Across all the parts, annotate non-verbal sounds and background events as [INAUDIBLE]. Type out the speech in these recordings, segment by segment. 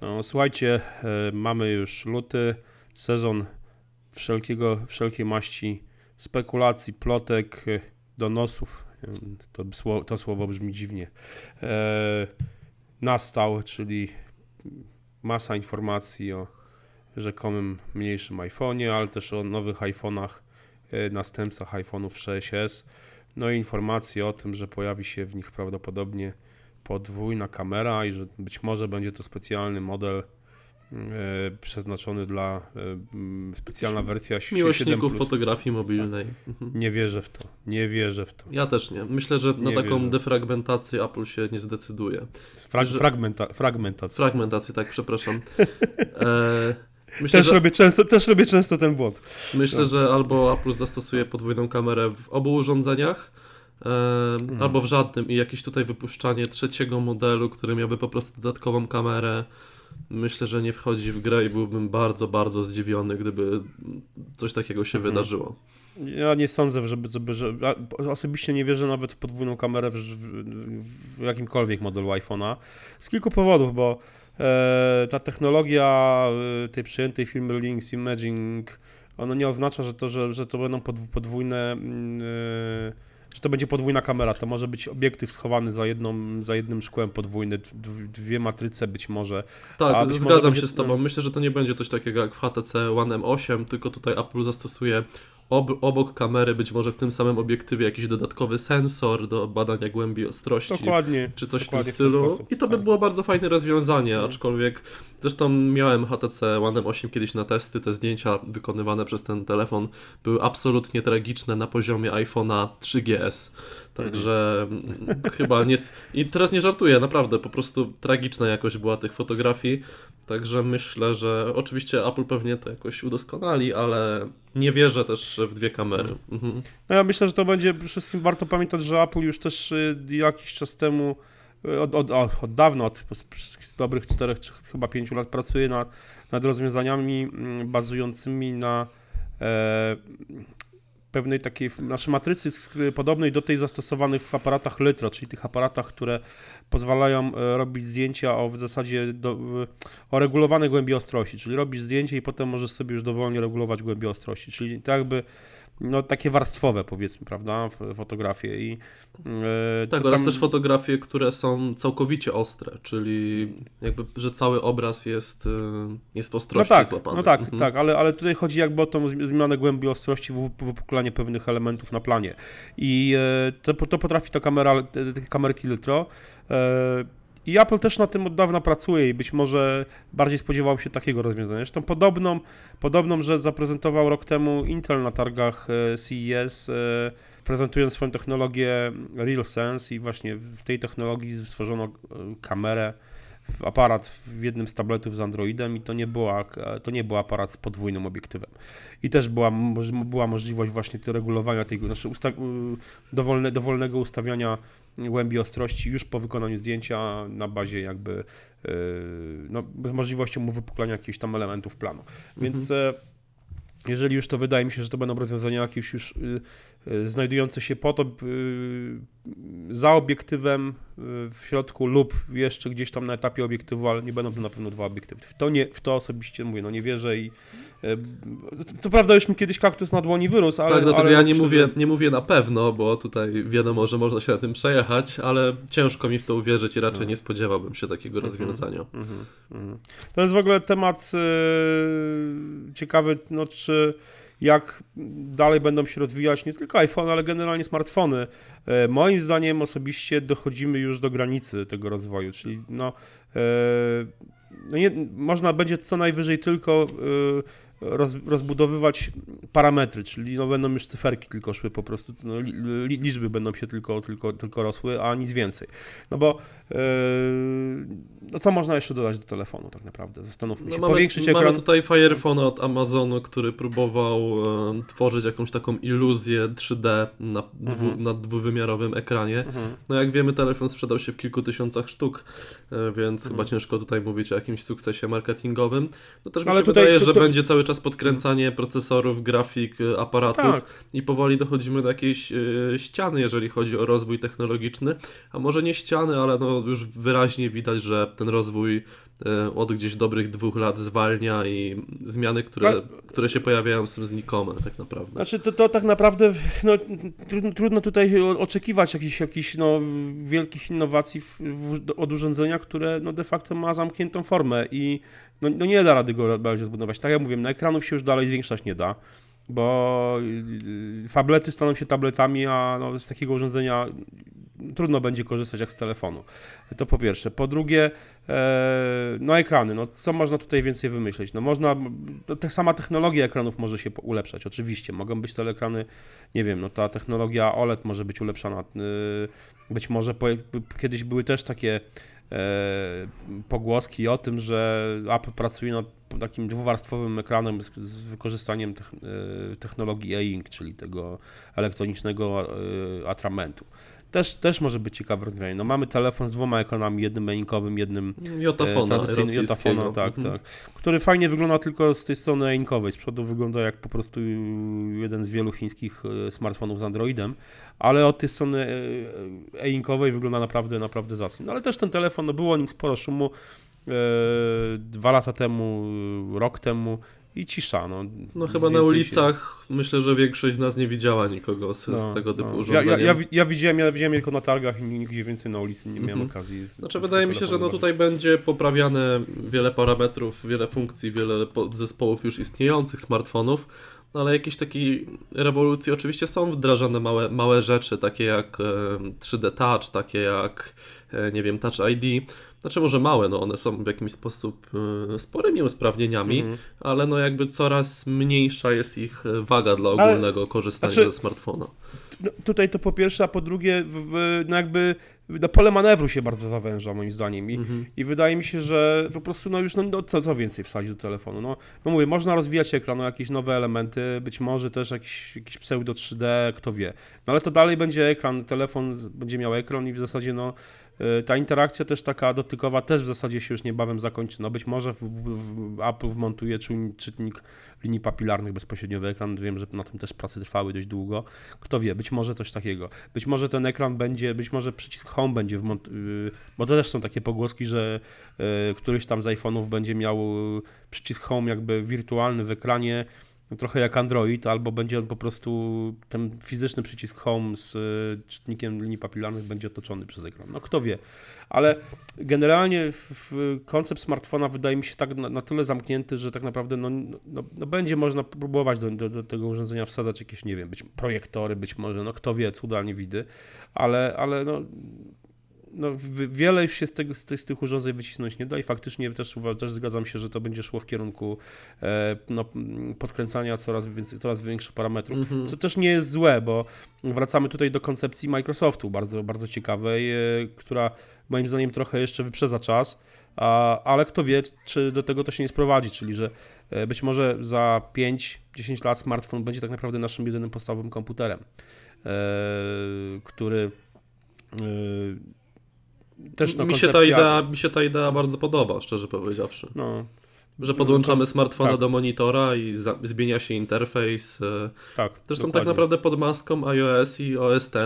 No, słuchajcie, e, mamy już luty, sezon wszelkiego, wszelkiej maści spekulacji, plotek, e, donosów. To, sło- to słowo brzmi dziwnie. E, nastał, czyli masa informacji o rzekomym mniejszym iPhone'ie, ale też o nowych iPhone'ach, następcach iPhone'ów 6s. No i informacje o tym, że pojawi się w nich prawdopodobnie podwójna kamera i że być może będzie to specjalny model e, przeznaczony dla e, specjalna wersja 7 Miłośników Plus. fotografii mobilnej. Mhm. Nie wierzę w to. Nie wierzę w to. Ja też nie. Myślę, że na Nie taką wierzę. defragmentację Apple się nie zdecyduje. Frag, Że- fragmenta, fragmentacja. Fragmentację, tak, przepraszam. [LAUGHS] E, myślę, Też, że, robię często, też robię często ten błąd. myślę, że albo Apple zastosuje podwójną kamerę w obu urządzeniach, e, albo w żadnym i jakieś tutaj wypuszczanie trzeciego modelu, który miałby po prostu dodatkową kamerę. Myślę, że nie wchodzi w grę i byłbym bardzo, bardzo zdziwiony, gdyby coś takiego się Mhm. wydarzyło. Ja nie sądzę, żeby, żeby że, osobiście nie wierzę nawet w podwójną kamerę w, w, w jakimkolwiek modelu iPhone'a. Z kilku powodów, bo e, ta technologia e, tej przyjętej firmy Links Imaging, ona nie oznacza, że to, że, że to będą podw- podwójne, mm, e, że to będzie podwójna kamera. To może być obiektyw schowany za, jedną, za jednym szkłem podwójny, dw- dwie matryce być może. Tak, być może zgadzam będzie- się z Tobą. Myślę, że to nie będzie coś takiego jak w HTC One M8, tylko tutaj Apple zastosuje ob obok kamery, być może w tym samym obiektywie, jakiś dodatkowy sensor do badania głębi ostrości. Dokładnie. Czy coś dokładnie w tym stylu. sposób, I to by tak. było bardzo fajne rozwiązanie, Mhm. aczkolwiek zresztą miałem HTC One M8 kiedyś na testy. Te zdjęcia wykonywane przez ten telefon były absolutnie tragiczne na poziomie iPhone'a 3GS. Także mm, chyba nie. I teraz nie żartuję, naprawdę, po prostu tragiczna jakość była tych fotografii. Także myślę, że oczywiście Apple pewnie to jakoś udoskonali, ale nie wierzę też w dwie kamery. Mhm. No ja myślę, że to będzie przede wszystkim warto pamiętać, że Apple już też y, jakiś czas temu, y, od, od, od, dawna, od dobrych czterech czy chyba pięciu lat pracuje nad, nad rozwiązaniami mm, bazującymi na e, pewnej takiej naszej matrycy podobnej do tej zastosowanych w aparatach Lytro, czyli tych aparatach, które pozwalają e, robić zdjęcia o w zasadzie do, o regulowanej głębi ostrości, czyli robisz zdjęcie i potem możesz sobie już dowolnie regulować głębię ostrości, czyli tak jakby no takie warstwowe powiedzmy, prawda, fotografie i e, Tak, oraz tam- też fotografie, które są całkowicie ostre, czyli jakby, że cały obraz jest, y, jest w no ostrości tak, złapany. no tak, Mhm. tak, ale, ale tutaj chodzi jakby o tą zmi- zmianę głębi ostrości, wypuklanie pewnych elementów na planie i e, to, to potrafi ta kamera, te, te kamerki Lytro e, i Apple też na tym od dawna pracuje i być może bardziej spodziewał się takiego rozwiązania. Zresztą podobną, podobną rzecz zaprezentował rok temu Intel na targach e, CES, e, prezentując swoją technologię RealSense i właśnie w tej technologii stworzono e, kamerę, aparat w jednym z tabletów z Androidem i to nie, była, to nie był aparat z podwójnym obiektywem. I też była, była możliwość właśnie regulowania tego, znaczy usta- dowolne, dowolnego ustawiania głębi ostrości już po wykonaniu zdjęcia na bazie jakby y, no, z możliwością mu wypuklania jakichś tam elementów planu. Więc e, jeżeli już to wydaje mi się, że to będą rozwiązania jakieś już y, znajdujące się po to y, za obiektywem y, w środku lub jeszcze gdzieś tam na etapie obiektywu, ale nie będą to na pewno dwa obiektywy. W to, nie, w to osobiście mówię, no nie wierzę i y, to prawda już mi kiedyś kaktus na dłoni wyrósł, ale... tak, dlatego ale ja nie mówię, nie mówię na pewno, bo tutaj wiadomo, że można się na tym przejechać, ale ciężko mi w to uwierzyć i raczej No. nie spodziewałbym się takiego rozwiązania. Mhm, mhm. To jest w ogóle temat ciekawy, no czy jak dalej będą się rozwijać nie tylko iPhone, ale generalnie smartfony. E, moim zdaniem osobiście dochodzimy już do granicy tego rozwoju, czyli no, e, no nie, można będzie co najwyżej tylko e, roz, rozbudowywać parametry, czyli no będą już cyferki tylko szły po prostu, no, li, li, liczby będą się tylko, tylko, tylko rosły, a nic więcej. No bo e, no co można jeszcze dodać do telefonu tak naprawdę? Zastanówmy No się. mamy, Powiększyć mamy ekran. tutaj Fire Phone od Amazonu, który próbował e, tworzyć jakąś taką iluzję 3D na, dwu, Mhm. na dwuwymiarowym ekranie. Mhm. No jak wiemy, telefon sprzedał się w kilku tysiącach sztuk, e, więc Mhm. chyba ciężko tutaj mówić o jakimś sukcesie marketingowym. No też mi Ale się tutaj wydaje, to- że będzie cały czas podkręcanie procesorów, grafik, e, aparatów Tak, i powoli dochodzimy do jakiejś e, ściany, jeżeli chodzi o rozwój technologiczny, a może nie ściany, ale no już wyraźnie widać, że ten rozwój od gdzieś dobrych dwóch lat zwalnia i zmiany, które, Tak. które się pojawiają są znikome tak naprawdę. Znaczy to, to tak naprawdę no, trudno, trudno tutaj oczekiwać jakichś, jakichś no, wielkich innowacji w, w, od urządzenia, które no, de facto ma zamkniętą formę i no, no nie da rady go bardziej zbudować. Tak jak mówiłem, na ekranów się już dalej zwiększać nie da, bo yy, fablety staną się tabletami, a no, z takiego urządzenia trudno będzie korzystać jak z telefonu. To po pierwsze. Po drugie, e, no ekrany, no co można tutaj więcej wymyśleć? No można, ta sama technologia ekranów może się ulepszać, oczywiście. Mogą być te ekrany, nie wiem, no ta technologia OLED może być ulepszana. y, Być może po, kiedyś były też takie e, pogłoski o tym, że Apple pracuje nad takim dwuwarstwowym ekranem z, wykorzystaniem e, technologii e-ink, czyli tego elektronicznego e, atramentu. Też, też może być ciekawe rozwiązanie. No mamy telefon z dwoma ekranami, jednym e-inkowym, jednym Jotafona e, tradycyjny rosyjskiego. Jotafona, tak, Mhm. tak. Który fajnie wygląda tylko z tej strony e-inkowej. Z przodu wygląda jak po prostu jeden z wielu chińskich e, smartfonów z Androidem, ale od tej strony e, e-inkowej wygląda naprawdę, naprawdę zacnie. No ale też ten telefon, no było o nim sporo szumu e, dwa lata temu, rok temu i cisza. No, No chyba na ulicach myślę, że większość z nas nie widziała nikogo z, No, z tego typu no. Ja, urządzeniem. ja, ja, wi- ja, widziałem, ja widziałem tylko na targach i nigdzie więcej na ulicy nie miałem Mhm. okazji. z- Znaczy wydaje mi się, że no tutaj będzie poprawiane wiele parametrów, wiele funkcji, wiele po- zespołów już istniejących smartfonów, no ale jakieś takiej rewolucji oczywiście są wdrażane małe, małe rzeczy, takie jak e, 3D Touch, takie jak e, nie wiem, Touch ID. Znaczy może małe, no one są w jakiś sposób e, sporymi usprawnienieniami, Mhm. ale no jakby coraz mniejsza jest ich e, waga dla Ale- ogólnego korzystania znaczy- ze smartfona. No, tutaj to po pierwsze, a po drugie, w, no jakby no pole manewru się bardzo zawęża moim zdaniem I, Mhm. i wydaje mi się, że po prostu no już no, no, co, co więcej wsadzić do telefonu. No, no mówię, można rozwijać ekran, no, jakieś nowe elementy, być może też jakiś, jakiś pseudo 3D, kto wie. No ale to dalej będzie ekran, telefon będzie miał ekran i w zasadzie no y, ta interakcja też taka dotykowa też w zasadzie się już niebawem zakończy. No być może w, w, w Apple wmontuje czytnik linii papilarnych bezpośrednio w ekran. Wiem, że na tym też prace trwały dość długo. Kto wie, być może coś takiego. Być może ten ekran będzie, być może przycisk Home będzie yy, bo to też są takie pogłoski, że yy, któryś tam z iPhone'ów będzie miał przycisk Home jakby wirtualny w ekranie, trochę jak Android, albo będzie on po prostu, ten fizyczny przycisk Home z yy, czytnikiem linii papilarnych będzie otoczony przez ekran. No kto wie. Ale generalnie koncept smartfona wydaje mi się tak na, na tyle zamknięty, że tak naprawdę no, no, no będzie można próbować do, do, do tego urządzenia wsadzać jakieś, nie wiem, być projektory, być może, no kto wie, cuda nie widy, ale, ale no, no wiele już się z, tego, z, tych, z tych urządzeń wycisnąć nie da i faktycznie też, też zgadzam się, że to będzie szło w kierunku e, no, podkręcania coraz, więcej, coraz większych parametrów, Mhm. co też nie jest złe, bo wracamy tutaj do koncepcji Microsoftu, bardzo, bardzo ciekawej, e, która moim zdaniem trochę jeszcze wyprzedza czas, a, ale kto wie, czy do tego to się nie sprowadzi, czyli że e, być może za 5-10 lat smartfon będzie tak naprawdę naszym jedynym podstawowym komputerem, który też no, mi, się ta idea, mi się ta idea bardzo podoba, szczerze powiedziawszy. No, Że podłączamy No, smartfona tak. do monitora i za, zmienia się interfejs. e, tak. Zresztą tak dokładnie. naprawdę pod maską iOS i OS X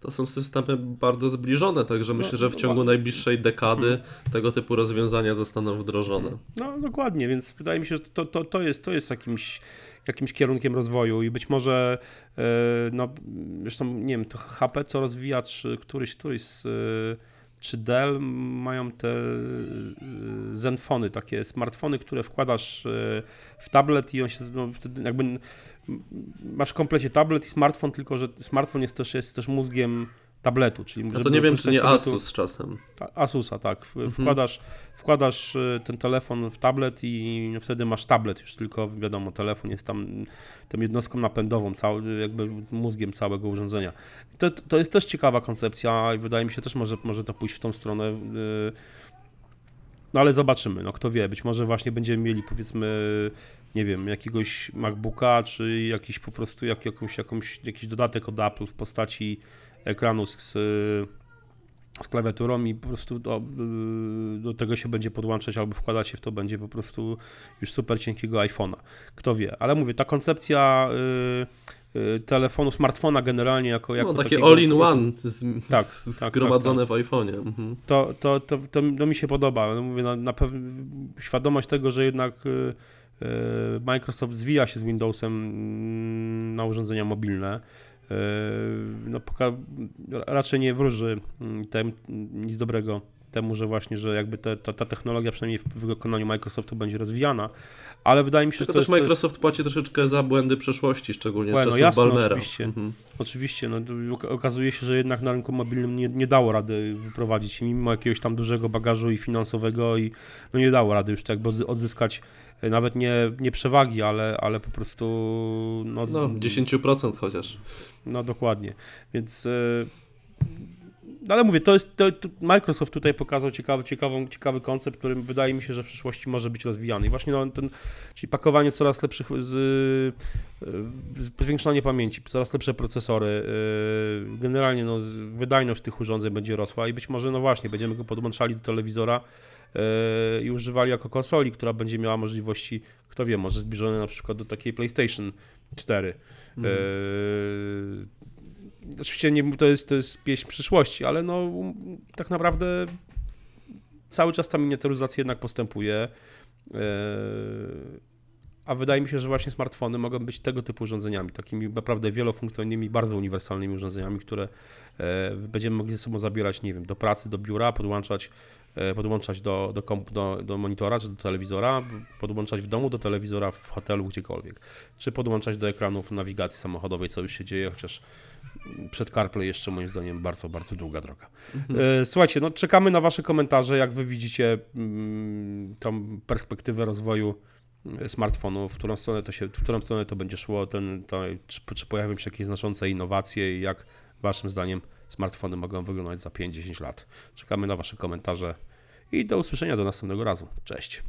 to są systemy bardzo zbliżone, także myślę, że w ciągu no, najbliższej dekady tego typu rozwiązania zostaną wdrożone. No dokładnie, więc wydaje mi się, że to, to, to, jest, to jest jakimś, jakimś kierunkiem rozwoju i być może, e, no zresztą nie wiem, to HP co rozwija, czy któryś, któryś z, czy Dell mają te e, Zenfony, takie smartfony, które wkładasz e, w tablet i on się no, wtedy jakby masz w komplecie tablet i smartfon, tylko że smartfon jest też, jest też mózgiem tabletu, czyli A to nie wiem, czy nie z tabletu- Asus czasem. Asusa, tak. W- Mhm. Wkładasz, wkładasz y, ten telefon w tablet i wtedy masz tablet już tylko, wiadomo, telefon jest tam tą jednostką napędową, cały, jakby mózgiem całego urządzenia. To, to jest też ciekawa koncepcja i wydaje mi się też może, może to pójść w tą stronę. y, No ale zobaczymy, no kto wie, być może właśnie będziemy mieli powiedzmy, nie wiem, jakiegoś MacBooka, czy jakiś po prostu jak, jakąś, jakąś, jakiś dodatek od Apple w postaci ekranu z, z, klawiaturą i po prostu do, y, do tego się będzie podłączać albo wkładać się w to będzie po prostu już super cienkiego iPhone'a. Kto wie, ale mówię, ta koncepcja y, y, telefonu, smartfona generalnie jako, jako No takie all-in-one Tak, z, tak, zgromadzone w iPhone'ie. Mhm. to, to, to, to, to mi się podoba. No mówię, na, na pewno świadomość tego, że jednak Microsoft zwija się z Windowsem mm, na urządzenia mobilne. Y, No, raczej nie wróży mm, tem, nic dobrego temu, że właśnie, że jakby te, ta, ta technologia przynajmniej w, wykonaniu Microsoftu będzie rozwijana, ale wydaje mi się, Tylko że to też jest, to jest Microsoft płaci troszeczkę za błędy przeszłości, szczególnie z Błędy, czasów jasne, Balmera. oczywiście. Mhm. Oczywiście, no, okazuje się, że jednak na rynku mobilnym nie, nie dało rady wyprowadzić się, mimo jakiegoś tam dużego bagażu i finansowego i no nie dało rady już tak odzyskać e, nawet nie, nie przewagi, ale, ale po prostu no, No, 10% chociaż. no dokładnie, więc no, ale mówię, to jest, to, to Microsoft tutaj pokazał ciekawy, ciekawą, ciekawy koncept, który wydaje mi się, że w przyszłości może być rozwijany i właśnie no, ten, czyli pakowanie coraz lepszych, z, y, powiększanie pamięci, coraz lepsze procesory, y, generalnie no, z- wydajność tych urządzeń będzie rosła i być może, no właśnie, będziemy go podłączali do telewizora y, i używali jako konsoli, która będzie miała możliwości, kto wie, może zbliżone na przykład do takiej PlayStation 4. Mhm. Oczywiście nie, to, jest, to jest pieśń przyszłości, ale no tak naprawdę cały czas ta miniaturyzacja jednak postępuje. Eee, A wydaje mi się, że właśnie smartfony mogą być tego typu urządzeniami, takimi naprawdę wielofunkcyjnymi, bardzo uniwersalnymi urządzeniami, które e, będziemy mogli ze sobą zabierać, nie wiem, do pracy, do biura, podłączać, e, podłączać do, do, komp, do, do monitora czy do telewizora, podłączać w domu do telewizora, w hotelu, gdziekolwiek, czy podłączać do ekranów nawigacji samochodowej, co już się dzieje, chociaż przed CarPlay jeszcze moim zdaniem bardzo, bardzo długa droga. E, Słuchajcie, no czekamy na wasze komentarze, jak wy widzicie mm, tą perspektywę rozwoju mm, smartfonów, w którą stronę to, się, w którą stronę to będzie szło, ten, to, czy, czy pojawią się jakieś znaczące innowacje i jak waszym zdaniem smartfony mogą wyglądać za 5-10 lat. Czekamy na wasze komentarze i do usłyszenia do następnego razu. Cześć.